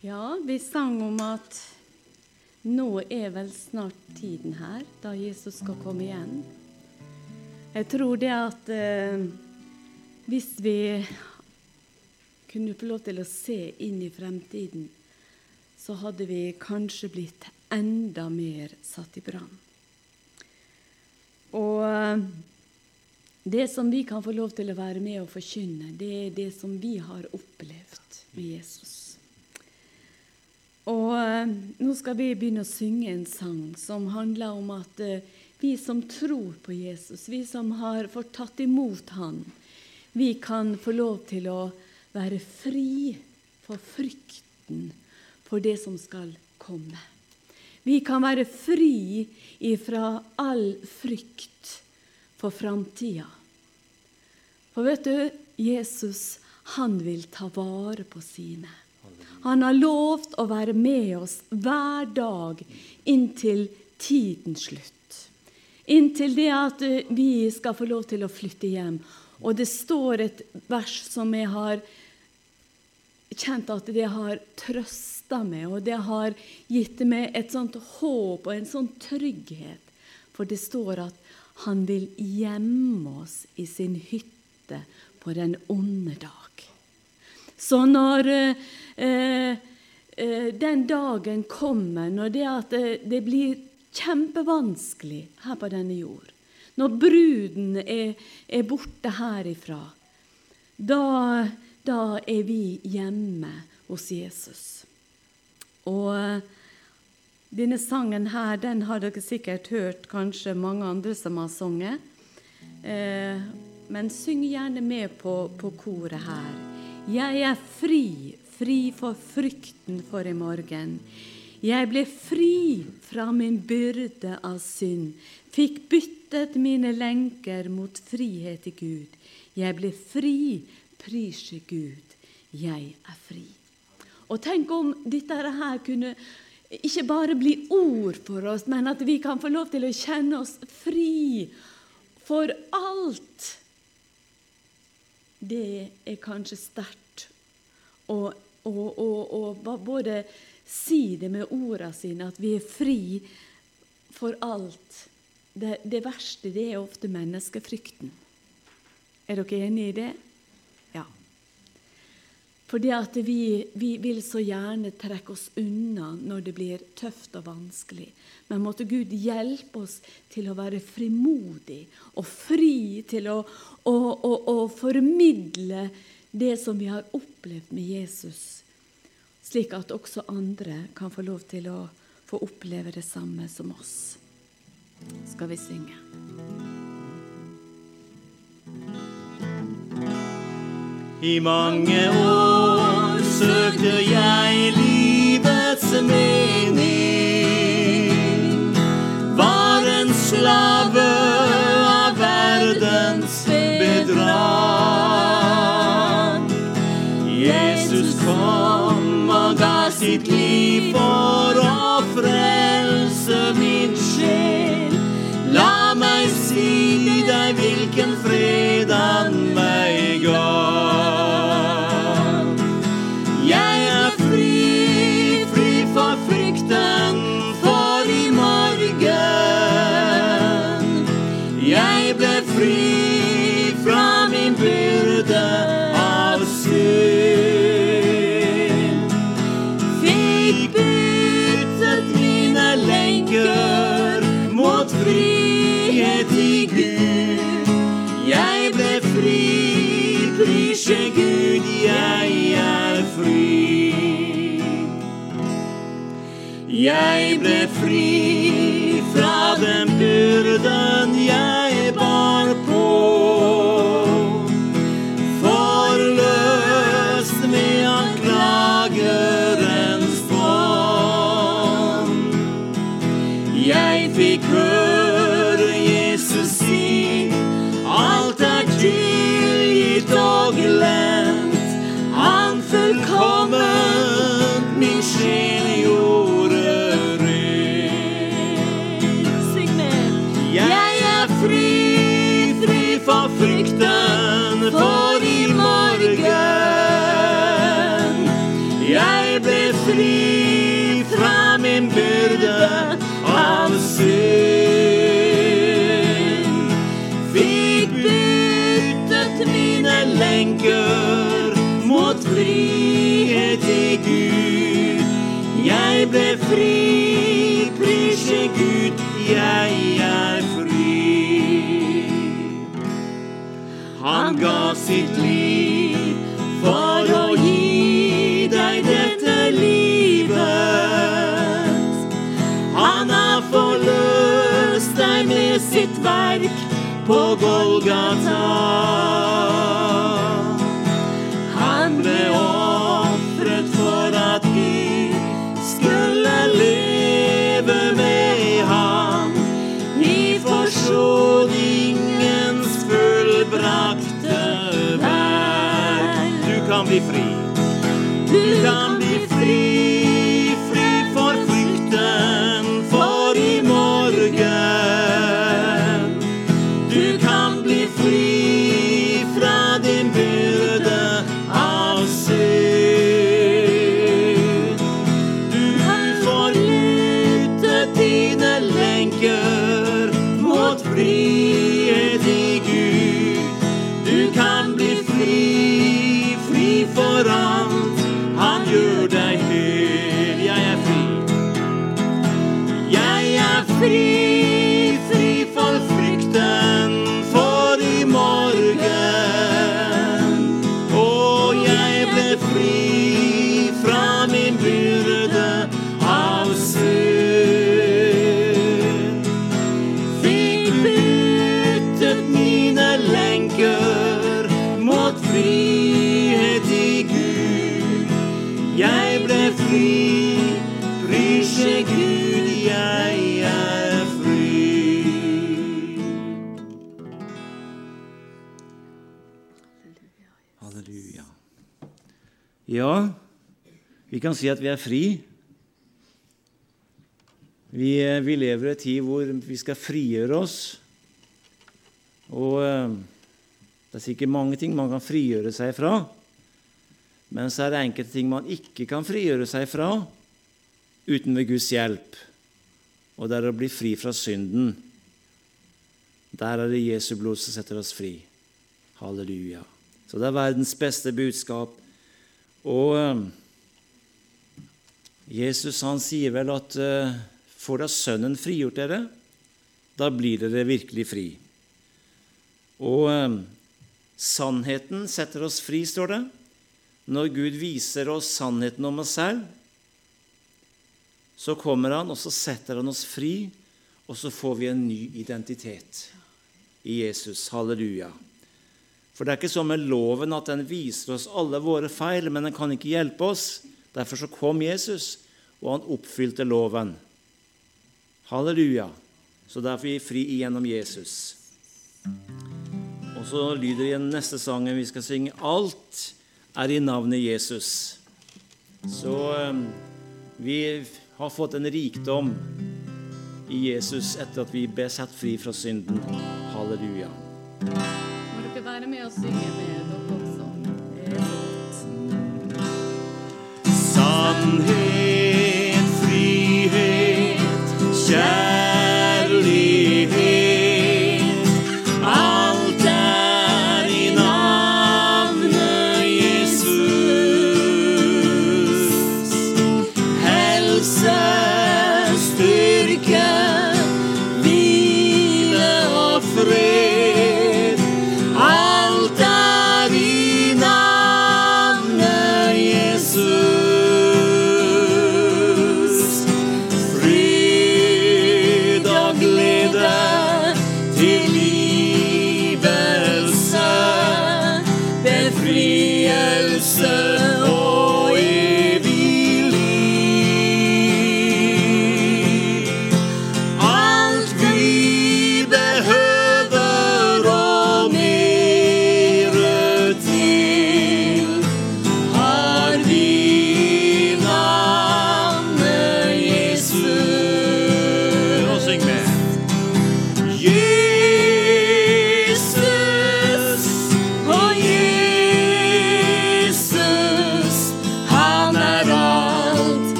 Ja, vi sang om at nå er vel snart tiden her, da Jesus skal komme igjen. Jeg tror det at eh, hvis vi kunne få lov til å se inn i fremtiden, så hadde vi kanskje blitt enda mer satt i brann. Og eh, det som vi kan få lov til å være med og forkynne, det er det som vi har opplevd med Jesus. Og eh, nå skal vi begynne å synge en sang som handler om at eh, vi som tror på Jesus, vi som har fått tatt imot Han, vi kan få lov til å være fri for frykten for det som skal komme. Vi kan være fri ifra all frykt for framtida. For vet du, Jesus, han vil ta vare på sine. Han har lovt å være med oss hver dag inntil tidens slutt. Inntil det at eh, vi skal få lov til å flytte hjem. Og det står et vers som jeg har kjent at det har trøsta meg, og det har gitt meg et sånt håp og en sånn trygghet. For det står at han vil gjemme oss i sin hytte på den onde dag. Så når eh, eh, den dagen kommer, når det, at eh, det blir kjempevanskelig her på denne jord, når bruden er, er borte herifra, da, da, er vi hjemme hos Jesus. Og eh, denne sangen her, den har dere sikkert hørt kanskje mange andre som har sunget. Eh, men syng gjerne med på, på koret her. Jeg er fri, fri for frykten for i morgen. Jeg ble fri fra min byrde av synd, fikk byttet mine lenker mot frihet i Gud. Jeg ble fri, prise Gud, jeg er fri. Og tenk om dette her kunne ikke bare bli ord for oss, men at vi kan få lov til å kjenne oss fri for alt det er kanskje sterkt å både si det med ordene sine, at vi er fri for alt. Det, det verste det er ofte menneskefrykten. Er dere enige i det? Fordi at vi, vi, vil så gjerne trekke oss unna når det blir tøft og vanskelig. Men måtte Gud hjelpe oss til å være frimodig og fri til å, å, å, å formidle det som vi har opplevd med Jesus, slik at også andre kan få lov til å få oppleve det samme som oss. Skal vi synge? I mange år søkte jeg livets mening Var en slave av verdens bedrag. Jesus kom og ga sitt liv for å frelse min sjel. La meg si deg hvilken fred han Jeg ble fri ga sitt liv for å gi deg dette livet. Han har forløst deg med sitt verk på Golgata. Si at vi er fri. Vi, eh, vi lever i en tid hvor vi skal frigjøre oss. Og eh, det er sikkert mange ting man kan frigjøre seg fra. Men så er det enkelte ting man ikke kan frigjøre seg fra uten ved Guds hjelp. Og det er å bli fri fra synden. Der er det Jesu blod som setter oss fri. Halleluja. Så det er verdens beste budskap. Og eh, Jesus han sier vel at eh, får da Sønnen frigjort dere, da blir dere virkelig fri. Og eh, sannheten setter oss fri, står det. Når Gud viser oss sannheten om oss selv, så kommer han, og så setter han oss fri, og så får vi en ny identitet i Jesus. Halleluja. For det er ikke sånn med loven at den viser oss alle våre feil, men den kan ikke hjelpe oss. Derfor så kom Jesus, og han oppfylte loven. Halleluja. Så derfor er vi fri igjennom Jesus. Og så lyder igjen neste sangen vi skal synge. Alt er i navnet Jesus. Så eh, vi har fått en rikdom i Jesus etter at vi ble satt fri fra synden. Halleluja. Må dere være med og synge med Sannhet, Ele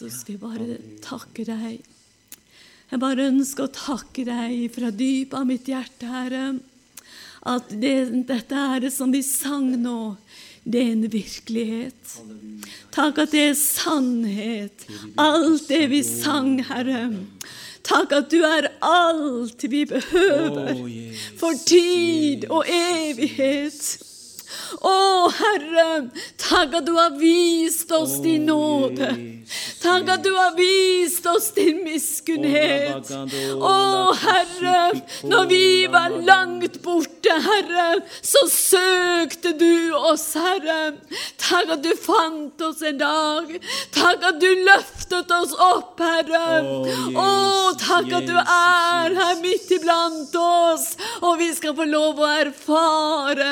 Jesus, vi bare takker deg. Jeg bare ønsker å takke deg fra dypet av mitt hjerte, Herre, at det, dette det som vi sang nå, det er en virkelighet. Takk at det er sannhet, alt det vi sang, Herre. Takk at du er alt vi behøver for tid og evighet. Å, Herre, takk at du har vist oss din nåde. Takk at du har vist oss din miskunnhet. Å, Herre, når vi var langt borte, Herre, så søkte du oss, Herre. Takk at du fant oss en dag. Takk at du løftet oss opp, Herre. Å, takk at du er her midt iblant oss, og vi skal få lov å erfare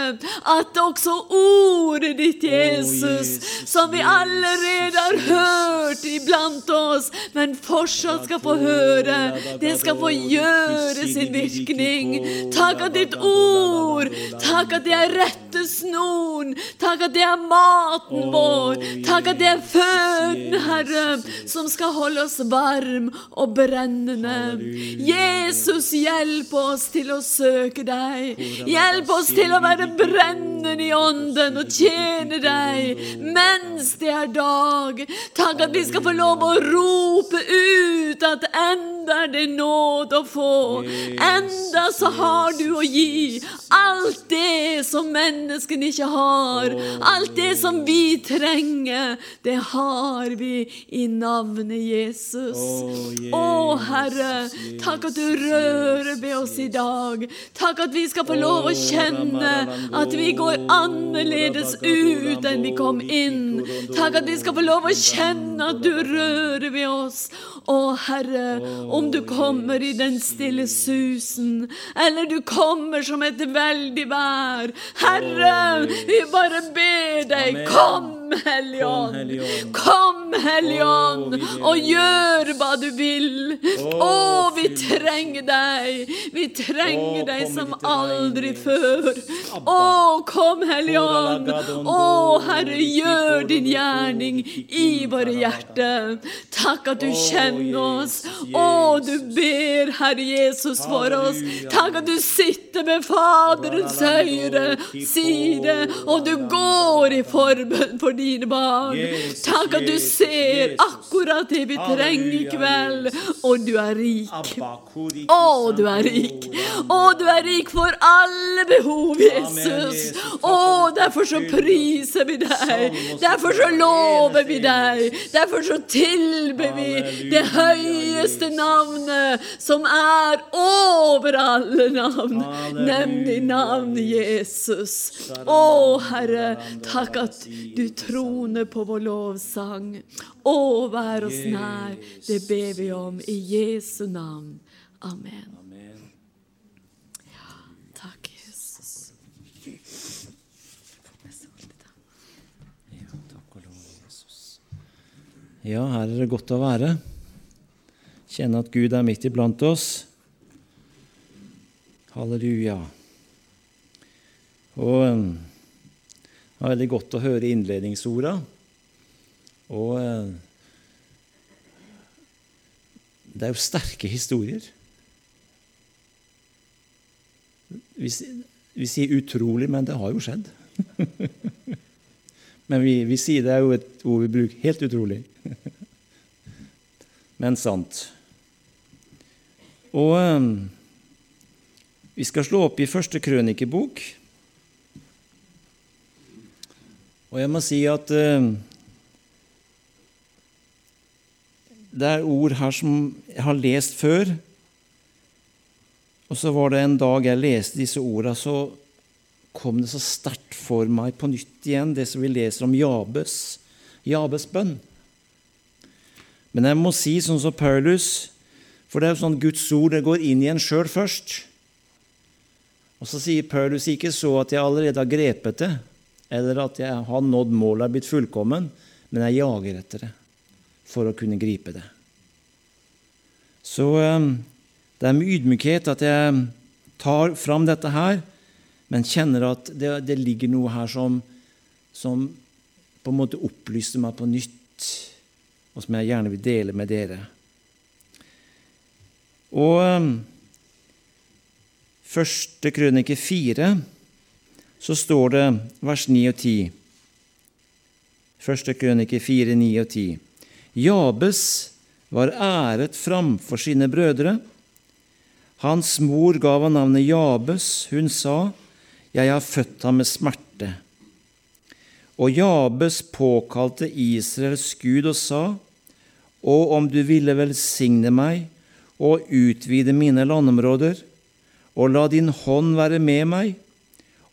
at også ordet ditt, Jesus, Jesus, som vi allerede har hørt iblant oss, men fortsatt skal få høre, det skal få gjøre sin virkning. Takk at ditt ord, takk at det er rettesnoren, takk at det er maten vår, takk at det er føden, Herre, som skal holde oss varm og brennende. Jesus, hjelp oss til å søke deg. Hjelp oss til å være brennende i ånden og tjene deg mens det er dag. Takk at vi skal få lov å rope ut at enda er det nåd å få. Enda så har du å gi alt det som menneskene ikke har. Alt det som vi trenger, det har vi i navnet Jesus. Å, Herre, takk at du rører ved oss i dag. Takk at vi skal få lov å kjenne at vi går annerledes ut enn vi kom inn. Takk at vi skal få lov å kjenne at du rører ved oss. Å, Herre, om du kommer i den stille susen, eller du kommer som et veldig vær. Herre, vi bare ber deg, kom, Kom, Helligånd. Kom, Helligånd, og gjør hva du vil. Å, vi trenger deg. Vi trenger deg som aldri før. Å, kom, Helligånd. Å, Herre, gjør din gjerning i våre hjerter. Takk at du kjenner oss. Å, du ber, Herre Jesus, for oss. Takk at du sitter ved Faderens høyre side, og du går i forbønn for dine barn. Jesus, Takk at du ser Jesus. akkurat det vi trenger i kveld, og du er rik. Å, du er rik. Å, du er rik for alle behov, Jesus. Å, derfor så priser vi deg. Derfor så lover vi deg. Derfor så tilber vi det høyeste navnet som er over alle navn, nemlig navnet Jesus. Å, Herre, takk at du troner på vår lovsang. Å, vær oss nær. Det ber vi om i Jesu navn. Amen. Amen. Ja, takk Jesus. Ja, her er det godt å være. Kjenne at Gud er midt iblant oss. Halleluja. Og eh, det var veldig godt å høre innledningsorda. Og eh, det er jo sterke historier. Vi, vi sier utrolig, men det har jo skjedd. Men vi, vi sier det er jo et ord vi bruker helt utrolig. Men sant. Og eh, vi skal slå opp i første krønikebok. Og jeg må si at uh, det er ord her som jeg har lest før. Og så var det en dag jeg leste disse ordene, så kom det så sterkt for meg på nytt igjen, det som vi leser om Jabes, Jabes bønn. Men jeg må si sånn som Paulus, for det er jo sånn Guds ord det går inn i en sjøl først. Og så sier Paulus ikke så at jeg allerede har grepet det, eller at jeg har nådd målet og blitt fullkommen, men jeg jager etter det for å kunne gripe det. Så eh, det er med ydmykhet at jeg tar fram dette her, men kjenner at det, det ligger noe her som, som på en måte opplyser meg på nytt, og som jeg gjerne vil dele med dere. Og um, første krønike fire så står det vers 9 og 10. Første krønike 4, 9 og 10. Jabes var æret framfor sine brødre. Hans mor gav han navnet Jabes. Hun sa, Jeg har født ham med smerte. Og Jabes påkalte Israels Gud og sa, Å, om du ville velsigne meg og utvide mine landområder, og la din hånd være med meg,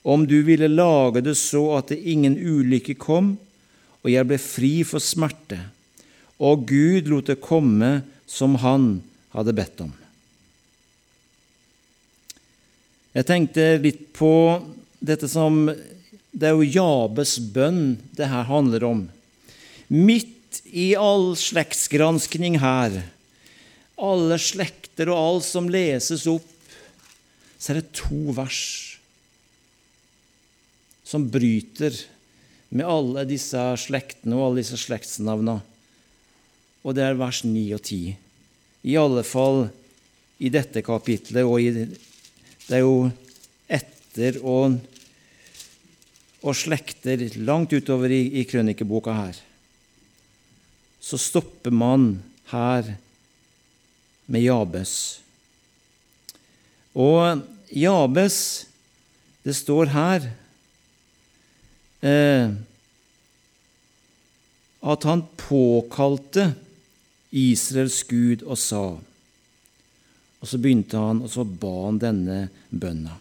om du ville lage det så at det ingen ulykke kom, og jeg ble fri for smerte, og Gud lot det komme som han hadde bedt om. Jeg tenkte litt på dette som Det er jo Jabes bønn det her handler om. Midt i all slektsgranskning her, alle slekter og alt som leses opp, så er det to vers som bryter med alle disse slektene og alle disse slektsnavna. Og det er vers 9 og 10. I alle fall i dette kapitlet, og i, det er jo etter og, og slekter langt utover i, i krønikeboka her. Så stopper man her med Jabes. Og Jabes, det står her eh, at han påkalte Israels Gud og sa Og så begynte han, og så ba han denne bønna.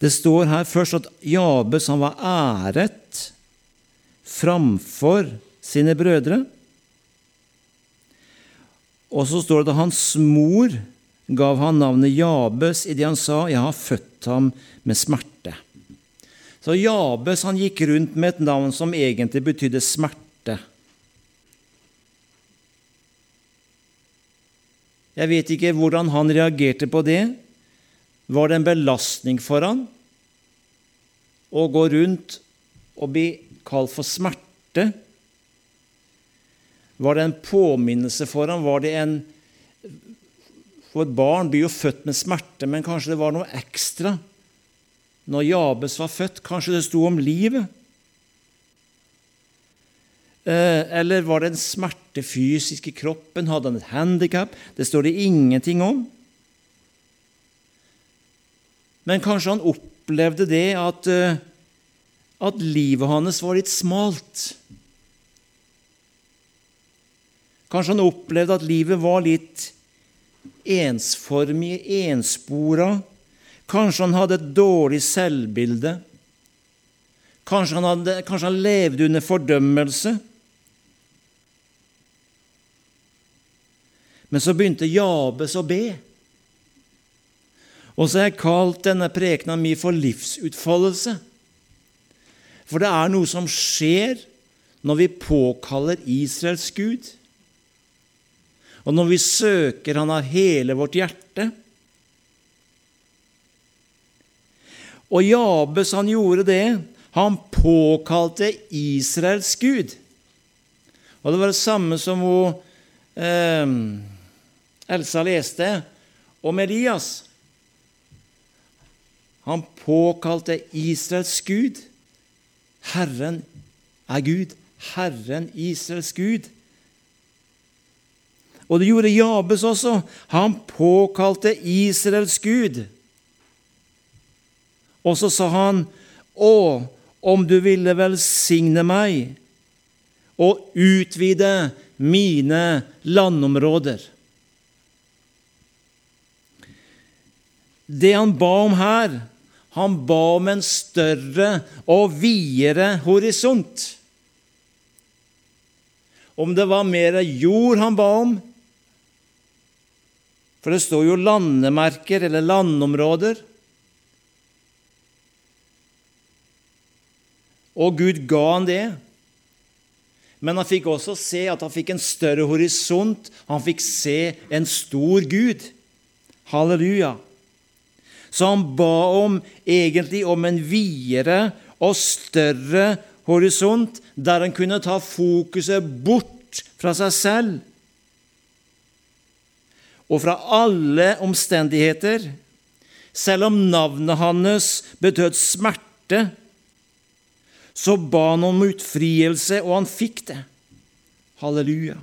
Det står her først at Jabes han var æret framfor sine brødre. Og så står det at hans mor gav han navnet Jabes idet han sa 'Jeg har født ham med smerte'. Så Jabes han gikk rundt med et navn som egentlig betydde smerte. Jeg vet ikke hvordan han reagerte på det. Var det en belastning for han å gå rundt og bli kalt for smerte? Var det en påminnelse for ham? Var det en For et barn blir jo født med smerte, men kanskje det var noe ekstra når Jabes var født. Kanskje det sto om livet? Eh, eller var det en smerte fysisk i kroppen? Hadde han et handikap? Det står det ingenting om. Men kanskje han opplevde det at, eh, at livet hans var litt smalt. Kanskje han opplevde at livet var litt ensformig, enspora. Kanskje han hadde et dårlig selvbilde. Kanskje han, hadde, kanskje han levde under fordømmelse. Men så begynte Jabes å be. Og så har jeg kalt denne prekena mi for livsutfoldelse. For det er noe som skjer når vi påkaller Israels Gud. Og når vi søker Han av hele vårt hjerte. Og Jabes, han gjorde det. Han påkalte Israels Gud. Og det var det samme som hun, eh, Elsa leste om Elias. Han påkalte Israels Gud. Herren er Gud. Herren Israels Gud. Og det gjorde Jabes også. Han påkalte Israels Gud. Og så sa han, Å, om du ville velsigne meg og utvide mine landområder. Det han ba om her, han ba om en større og videre horisont. Om det var mer jord han ba om, for det står jo landemerker eller landområder. Og Gud ga han det. Men han fikk også se at han fikk en større horisont. Han fikk se en stor Gud. Halleluja. Så han ba om egentlig om en videre og større horisont, der han kunne ta fokuset bort fra seg selv og fra alle omstendigheter. Selv om navnet hans betød smerte, så ba han om utfrielse, og han fikk det. Halleluja.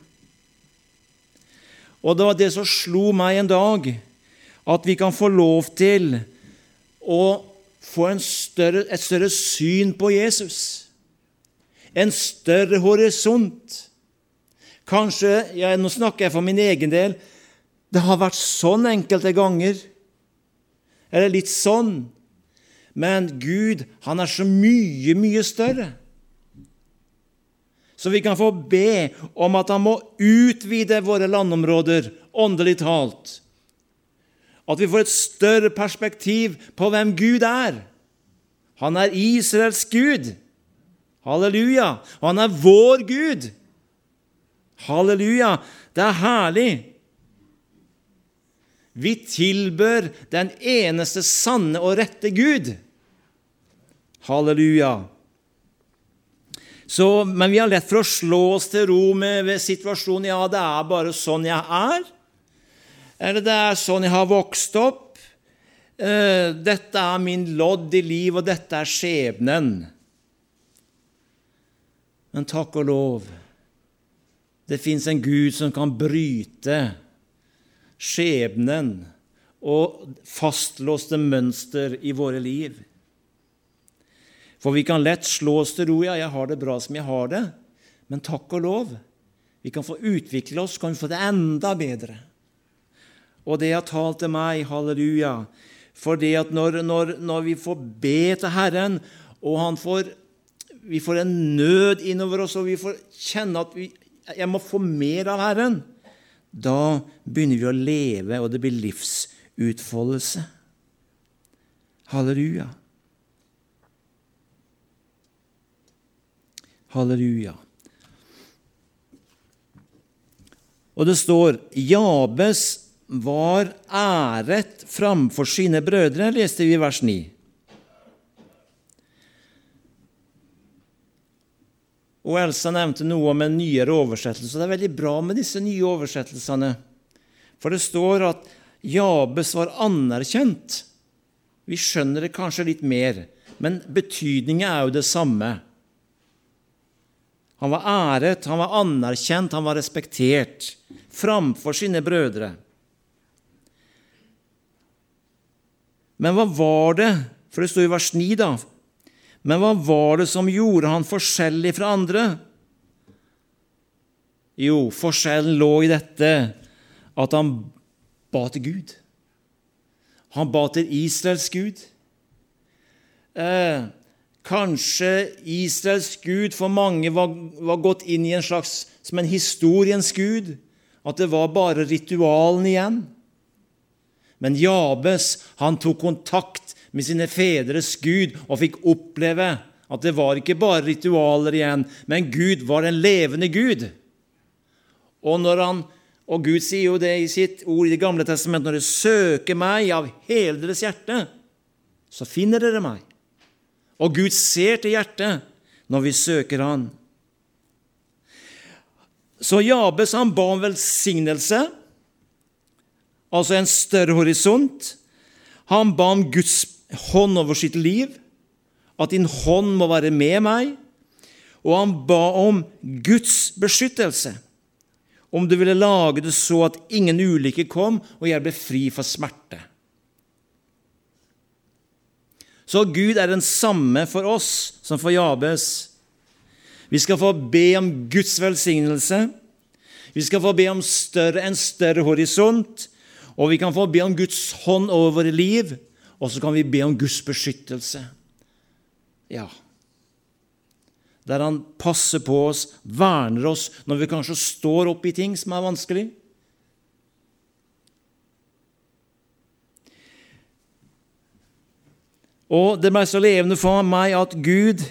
Og det var det som slo meg en dag, at vi kan få lov til å få større, et større syn på Jesus. En større horisont. Kanskje ja, Nå snakker jeg for min egen del. Det har vært sånn enkelte ganger. Eller litt sånn. Men Gud, han er så mye, mye større. Så vi kan få be om at han må utvide våre landområder, åndelig talt. At vi får et større perspektiv på hvem Gud er. Han er Israels Gud. Halleluja. Og han er vår Gud. Halleluja. Det er herlig. Vi tilbør den eneste sanne og rette Gud. Halleluja. Så, men vi har lett for å slå oss til ro med situasjonen. Ja, det er bare sånn jeg er. Eller det er sånn jeg har vokst opp. Eh, dette er min lodd i liv, og dette er skjebnen. Men takk og lov, det fins en Gud som kan bryte skjebnen og fastlåste mønster i våre liv. For vi kan lett slå oss til ro. Ja, jeg har det bra som jeg har det. Men takk og lov, vi kan få utvikle oss, kan vi få det enda bedre. Og det har talt til meg, halleluja, for det at når, når, når vi får be til Herren, og får, vi får en nød innover oss, og vi får kjenne at vi, jeg må få mer av Herren, da begynner vi å leve, og det blir livsutfoldelse. Halleluja. Halleluja. Og det står Jabes var æret framfor sine brødre, leste vi i vers 9. Og Elsa nevnte noe om en nyere oversettelse. Det er veldig bra med disse nye oversettelsene. For det står at Jabes var anerkjent. Vi skjønner det kanskje litt mer, men betydningen er jo det samme. Han var æret, han var anerkjent, han var respektert framfor sine brødre. Men hva var det? For det står i vers 9, da. Men hva var det som gjorde han forskjellig fra andre? Jo, forskjellen lå i dette at han ba til Gud. Han ba til Israels Gud. Eh, kanskje Israels Gud for mange var, var, gått inn i en slags som en historiens gud, at det var bare ritualen igjen. Men Jabes han tok kontakt med sine fedres Gud og fikk oppleve at det var ikke bare ritualer igjen, men Gud var den levende Gud. Og, han, og Gud sier jo det i sitt ord i Det gamle testamentet når dere søker meg av hele deres hjerte, så finner dere meg. Og Gud ser til hjertet når vi søker Han. Så Jabes han ba om velsignelse, altså en større horisont. Han ba om Guds hånd over sitt liv, at din hånd må være med meg, og han ba om Guds beskyttelse, om du ville lage det så at ingen ulykke kom, og jeg ble fri for smerte. Så Gud er den samme for oss som for Jabes. Vi skal få be om Guds velsignelse. Vi skal få be om større, en større horisont, og vi kan få be om Guds hånd over liv og så kan vi be om Guds beskyttelse. Ja. Der han passer på oss, verner oss når vi kanskje står opp i ting som er vanskelig. Og det ble så levende for meg at Gud,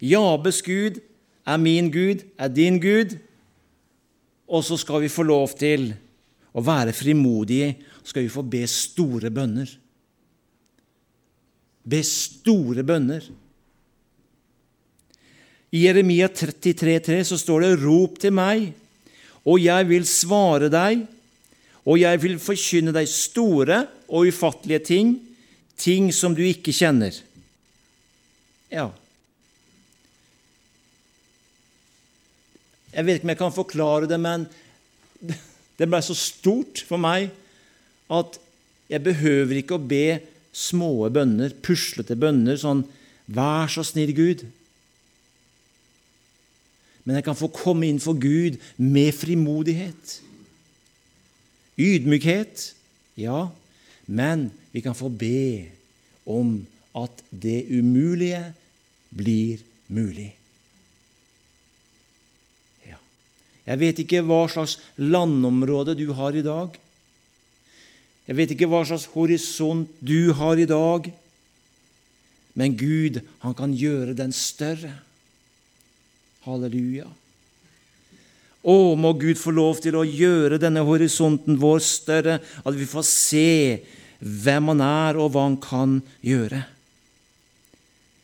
Jabes Gud, er min Gud, er din Gud. Og så skal vi få lov til å være frimodige, skal vi få be store bønner. Be store bønner. I Jeremia 33,3 så står det:" Rop til meg, og jeg vil svare deg, og jeg vil forkynne deg store og ufattelige ting, ting som du ikke kjenner. Ja. Jeg vet ikke om jeg kan forklare det, men det ble så stort for meg at jeg behøver ikke å be små bønner, puslete bønner, sånn 'Vær så snill, Gud'. Men jeg kan få komme inn for Gud med frimodighet. Ydmykhet, ja, men vi kan få be om at det umulige blir mulig. Ja. Jeg vet ikke hva slags landområde du har i dag. Jeg vet ikke hva slags horisont du har i dag, men Gud, han kan gjøre den større. Halleluja. Å, må Gud få lov til å gjøre denne horisonten vår større, at vi får se hvem han er, og hva han kan gjøre.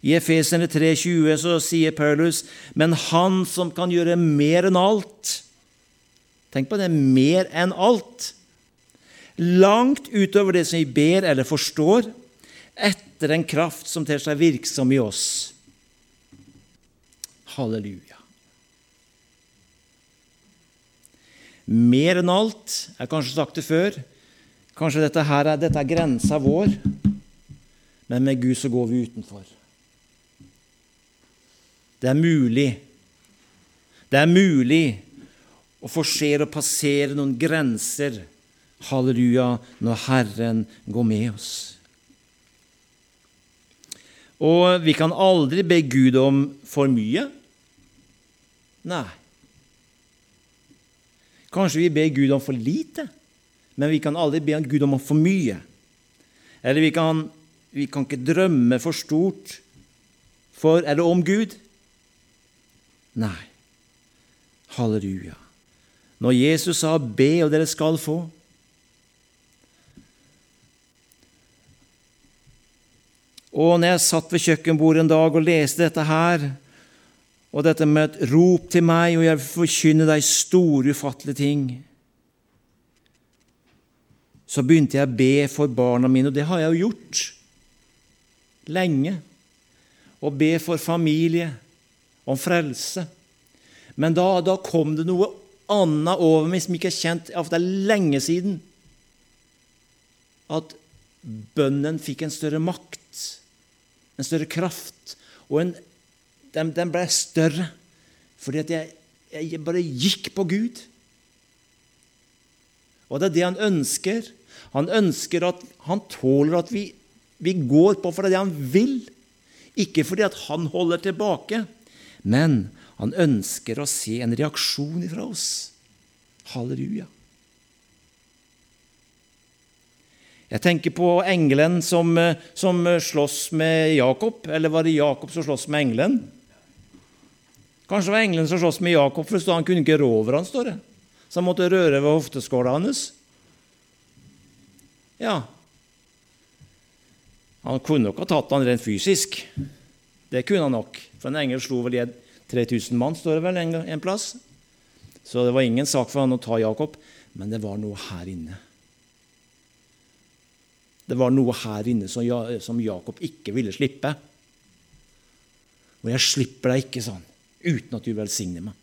I Efesene 3,20 så sier Paulus, men han som kan gjøre mer enn alt Tenk på det mer enn alt. Langt utover det som vi ber eller forstår, etter en kraft som ter seg virksom i oss. Halleluja. Mer enn alt, jeg har kanskje sagt det før, kanskje dette, her er, dette er grensa vår, men med Gud så går vi utenfor. Det er mulig. Det er mulig å forsere og passere noen grenser, halleluja, når Herren går med oss. Og vi kan aldri be Gud om for mye. Nei. Kanskje vi ber Gud om for lite, men vi kan aldri be Gud om for mye. Eller vi kan, vi kan ikke drømme for stort for eller om Gud. Nei. Halleluja. Når Jesus sa 'be, og dere skal få' Og når jeg satt ved kjøkkenbordet en dag og leste dette her, og dette med et rop til meg, og jeg vil forkynne deg store, ufattelige ting Så begynte jeg å be for barna mine, og det har jeg jo gjort lenge. Å be for familie, om frelse. Men da, da kom det noe annet over meg som ikke er kjent for det er lenge siden. At bønnen fikk en større makt, en større kraft, og en den, den ble større fordi at jeg, jeg bare gikk på Gud. Og det er det han ønsker. Han ønsker at han tåler at vi, vi går på for det han vil. Ikke fordi at han holder tilbake, men han ønsker å se en reaksjon fra oss. Halleluja. Jeg tenker på engelen som, som slåss med Jakob. Eller var det Jakob som slåss med engelen? Kanskje det var engelen som slåss med Jakob, for han kunne ikke rå over han, står det. Så han måtte røre ved hofteskåla hans. Ja. Han kunne nok ha tatt han rent fysisk. Det kunne han nok, for en engel slo vel i 3000 mann, står det vel en, en plass. Så det var ingen sak for han å ta Jakob, men det var noe her inne. Det var noe her inne som Jakob ikke ville slippe. Og jeg slipper deg ikke, sånn uten at du velsigner meg.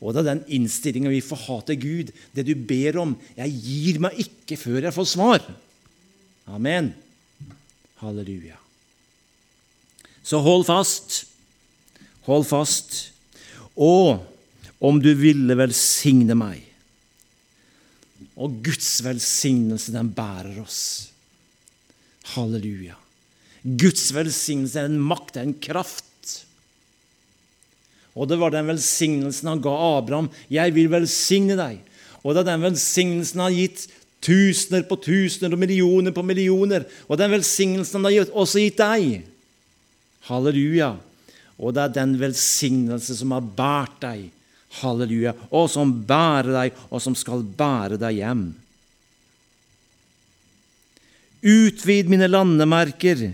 Og det er den innstillinga vi får ha til Gud. Det du ber om. Jeg gir meg ikke før jeg får svar. Amen. Halleluja. Så hold fast. Hold fast. Og om du ville velsigne meg Og Guds velsignelse, den bærer oss. Halleluja. Guds velsignelse er en makt, er en kraft og det var den velsignelsen han ga Abraham. 'Jeg vil velsigne deg.' Og det er den velsignelsen han har gitt tusener på tusener og millioner på millioner. Og den velsignelsen han har også gitt deg. Halleluja. Og det er den velsignelse som har båret deg. Halleluja. Og som bærer deg, og som skal bære deg hjem. Utvid mine landemerker.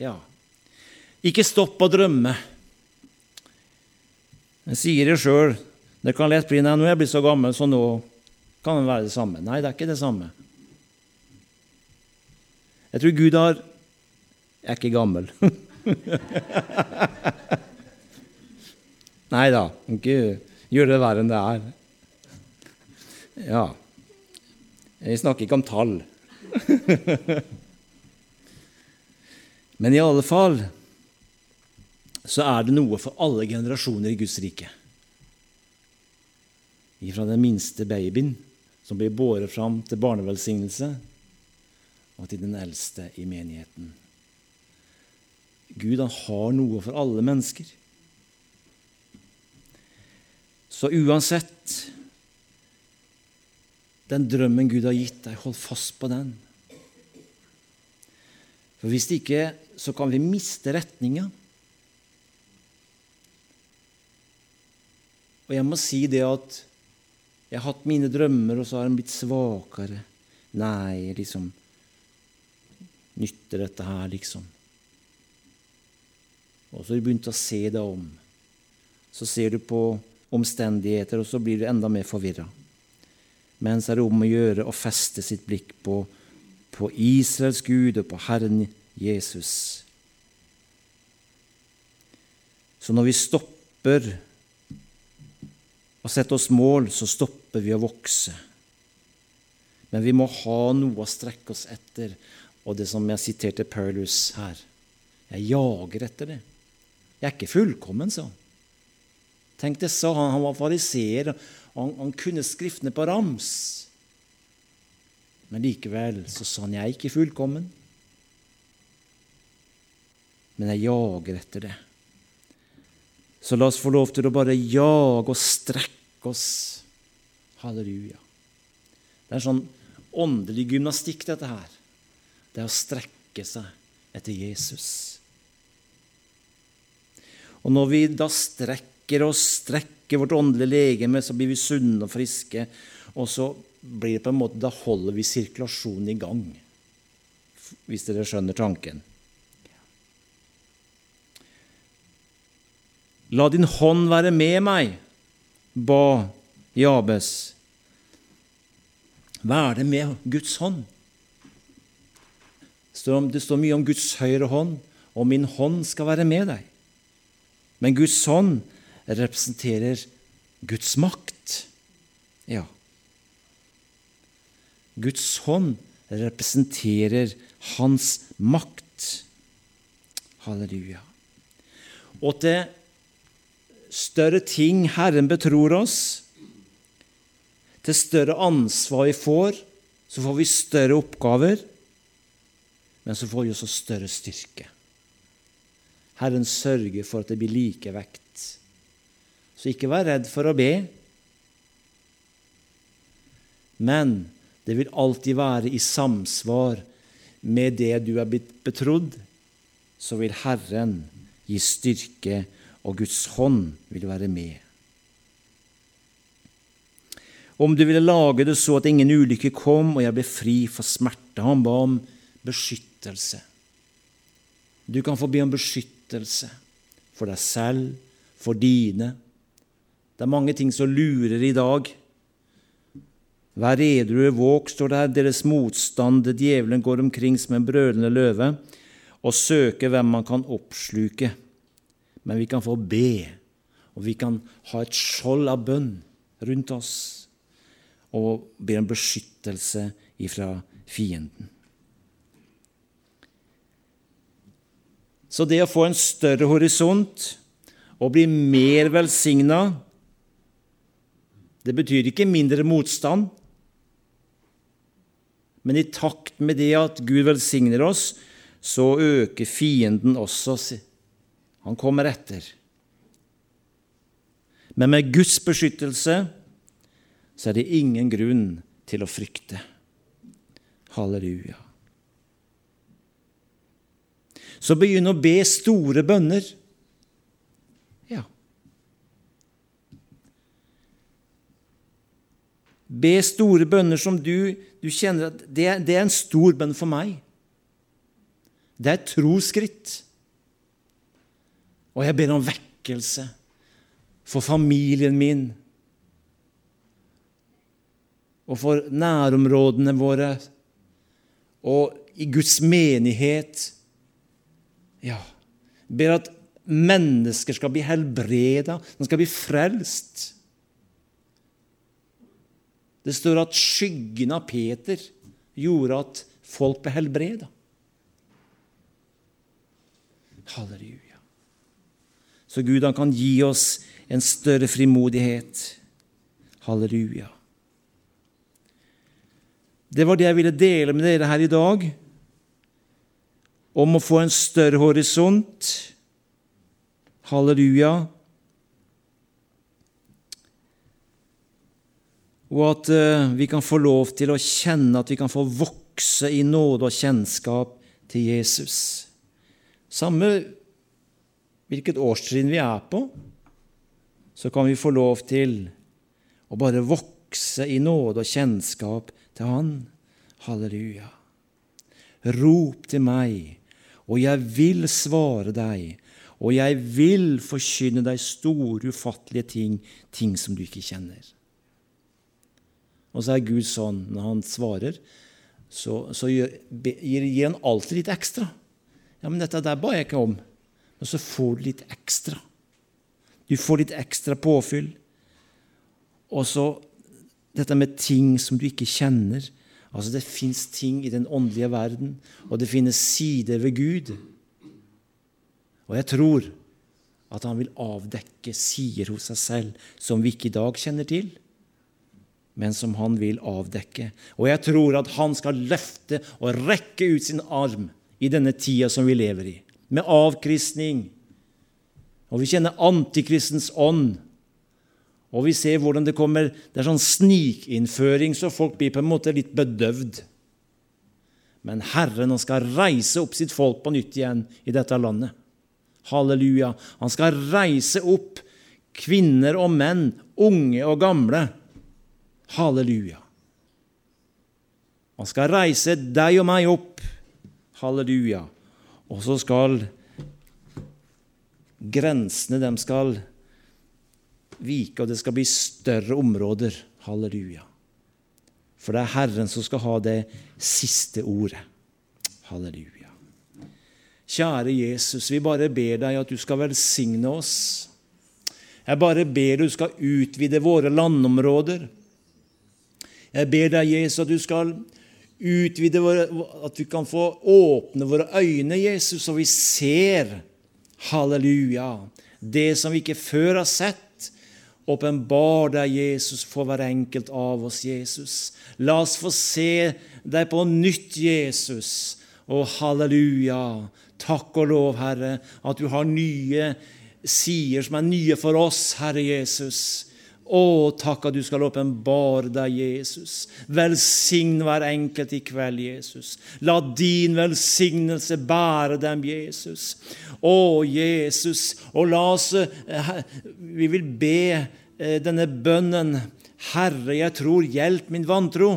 Ja, ikke stopp å drømme. Jeg sier det sjøl. Det kan lett bli nei, nå er jeg blitt så gammel, så nå kan det være det samme. Nei, det er ikke det samme. Jeg tror Gud har Jeg er ikke gammel. Nei da, ikke gjør det verre enn det er. Ja Jeg snakker ikke om tall. Men i alle fall så er det noe for alle generasjoner i Guds rike. Fra den minste babyen som blir båret fram til barnevelsignelse, og til den eldste i menigheten. Gud han har noe for alle mennesker. Så uansett den drømmen Gud har gitt deg, hold fast på den. For Hvis ikke, så kan vi miste retninga. Og jeg må si det at jeg har hatt mine drømmer, og så har de blitt svakere. Nei, liksom Nytter dette her, liksom? Og så har du begynt å se deg om. Så ser du på omstendigheter, og så blir du enda mer forvirra. Men så er det om å gjøre å feste sitt blikk på, på Israels Gud og på Herren Jesus. Så når vi stopper å sette oss mål, så stopper vi å vokse. Men vi må ha noe å strekke oss etter, og det som jeg siterte Paulus her Jeg jager etter det. Jeg er ikke fullkommen, han. Tenk det, sa han. Han var fariseer. Han, han kunne Skriftene på rams. Men likevel så sa han, 'Jeg er ikke fullkommen', men jeg jager etter det. Så la oss få lov til å bare jage og strekke oss. Halleluja. Det er sånn åndelig gymnastikk, dette her. Det er å strekke seg etter Jesus. Og når vi da strekker oss, strekker vårt åndelige legeme, så blir vi sunne og friske. Og så blir det på en måte Da holder vi sirkulasjonen i gang, hvis dere skjønner tanken. La din hånd være med meg, ba Jabes. Hva er det med Guds hånd? Det står mye om Guds høyre hånd, og min hånd skal være med deg. Men Guds hånd representerer Guds makt. Ja. Guds hånd representerer Hans makt. Halleluja. Og til større ting Herren betror oss, til større ansvar vi får, så får vi større oppgaver, men så får vi også større styrke. Herren sørger for at det blir likevekt. Så ikke vær redd for å be. Men det vil alltid være i samsvar med det du er blitt betrodd. Så vil Herren gi styrke og Guds hånd vil være med. Om du ville lage det så at ingen ulykke kom, og jeg ble fri for smerte Han ba om beskyttelse. Du kan få be om beskyttelse for deg selv, for dine. Det er mange ting som lurer i dag. Vær edru våg, står det her, deres motstand, djevelen går omkring som en brølende løve og søker hvem man kan oppsluke men vi kan få be, og vi kan ha et skjold av bønn rundt oss og be om beskyttelse ifra fienden. Så det å få en større horisont og bli mer velsigna, det betyr ikke mindre motstand. Men i takt med det at Gud velsigner oss, så øker fienden også han kommer etter. Men med Guds beskyttelse så er det ingen grunn til å frykte. Halleluja. Så begynn å be store bønner. Be store bønner som du, du kjenner at det, det er en stor bønn for meg. Det er et troskritt. Og jeg ber om vekkelse for familien min og for nærområdene våre og i Guds menighet. Ja, ber at mennesker skal bli helbreda, de skal bli frelst. Det står at skyggen av Peter gjorde at folk ble helbreda. Halleluja. Så Gud han kan gi oss en større frimodighet. Halleluja. Det var det jeg ville dele med dere her i dag, om å få en større horisont. Halleluja. Og at uh, vi kan få lov til å kjenne at vi kan få vokse i nåde og kjennskap til Jesus. Samme hvilket årstrinn vi er på, så kan vi få lov til å bare vokse i nåde og kjennskap til Han. Halleluja. Rop til meg, og jeg vil svare deg, og jeg vil forkynne deg store, ufattelige ting, ting som du ikke kjenner. Og så er Gud sånn når han svarer, så, så gir, gir, han alltid litt ekstra. Ja, men dette der ba jeg ikke om. Men så får du litt ekstra. Du får litt ekstra påfyll. Og så dette med ting som du ikke kjenner. Altså Det fins ting i den åndelige verden, og det finnes sider ved Gud. Og jeg tror at han vil avdekke sider hos seg selv som vi ikke i dag kjenner til men som han vil avdekke. Og jeg tror at han skal løfte og rekke ut sin arm i denne tida som vi lever i, med avkristning. Og vi kjenner antikristens ånd. Og vi ser hvordan det kommer Det er sånn snikinnføring, så folk blir på en måte litt bedøvd. Men Herren han skal reise opp sitt folk på nytt igjen i dette landet. Halleluja. Han skal reise opp kvinner og menn, unge og gamle Halleluja. Han skal reise deg og meg opp. Halleluja. Og så skal grensene dem skal vike, og det skal bli større områder. Halleluja. For det er Herren som skal ha det siste ordet. Halleluja. Kjære Jesus, vi bare ber deg at du skal velsigne oss. Jeg bare ber du skal utvide våre landområder. Jeg ber deg, Jesus, at du skal utvide våre, at vi kan få åpne våre øyne, Jesus, så vi ser, halleluja, det som vi ikke før har sett. Åpenbar deg, Jesus, for hver enkelt av oss, Jesus. La oss få se deg på nytt, Jesus. Og halleluja. Takk og lov, Herre, at du har nye sider som er nye for oss, Herre Jesus. Å, takk at du skal åpenbare deg, Jesus. Velsign hver enkelt i kveld, Jesus. La din velsignelse bære dem, Jesus. Å, Jesus. Og la oss eh, Vi vil be eh, denne bønnen. Herre, jeg tror, hjelp min vantro.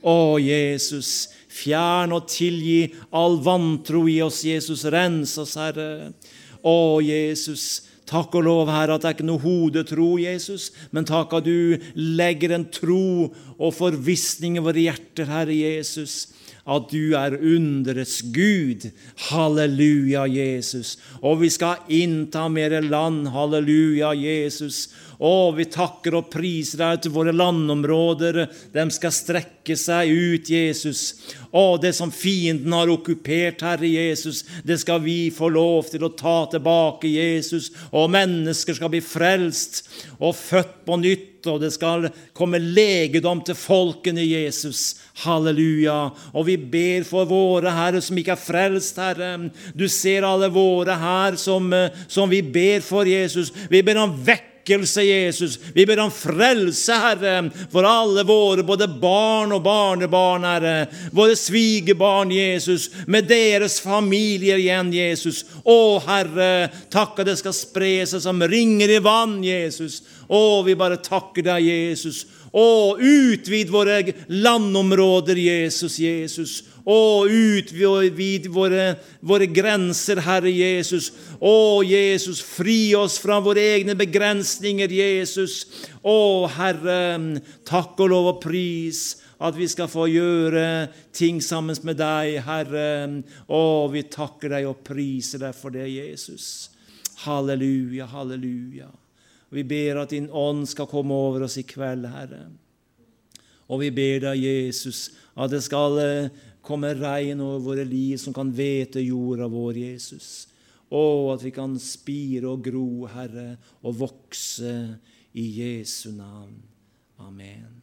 Å, Jesus. Fjern og tilgi all vantro i oss, Jesus. Rens oss, Herre. Å, Jesus. Takk og lov, Herre, at det er ikke noe hodetro, Jesus, men takk at du legger en tro og forvissning i våre hjerter, Herre Jesus at du er underets Gud. Halleluja, Jesus. Og vi skal innta mer land. Halleluja, Jesus. Å, vi takker og priser deg til våre landområder. De skal strekke seg ut, Jesus. Å, det som fienden har okkupert, Herre Jesus, det skal vi få lov til å ta tilbake, Jesus. Og mennesker skal bli frelst og født på nytt, og det skal komme legedom til folkene, Jesus. Halleluja. Og vi ber for våre, Herre, som ikke er frelst, Herre. Du ser alle våre her som, som vi ber for, Jesus. Vi ber om vekk vekkelse, Jesus. Vi ber om frelse, Herre, for alle våre, både barn og barnebarn, Herre. Våre svigerbarn, Jesus, med deres familier igjen, Jesus. Å, Herre, takk at det skal spre seg som ringer i vann, Jesus. Å, vi bare takker deg, Jesus. Å, utvid våre landområder, Jesus, Jesus. Å, utvid våre, våre grenser, Herre Jesus. Å, Jesus, fri oss fra våre egne begrensninger, Jesus. Å, Herre, takk og lov og pris at vi skal få gjøre ting sammen med deg, Herre. Å, vi takker deg og priser deg for det, Jesus. Halleluja, halleluja. Vi ber at Din ånd skal komme over oss i kveld, Herre. Og vi ber deg, Jesus, at det skal komme regn over våre liv som kan vete jorda vår, Jesus. Og at vi kan spire og gro, Herre, og vokse i Jesu navn. Amen.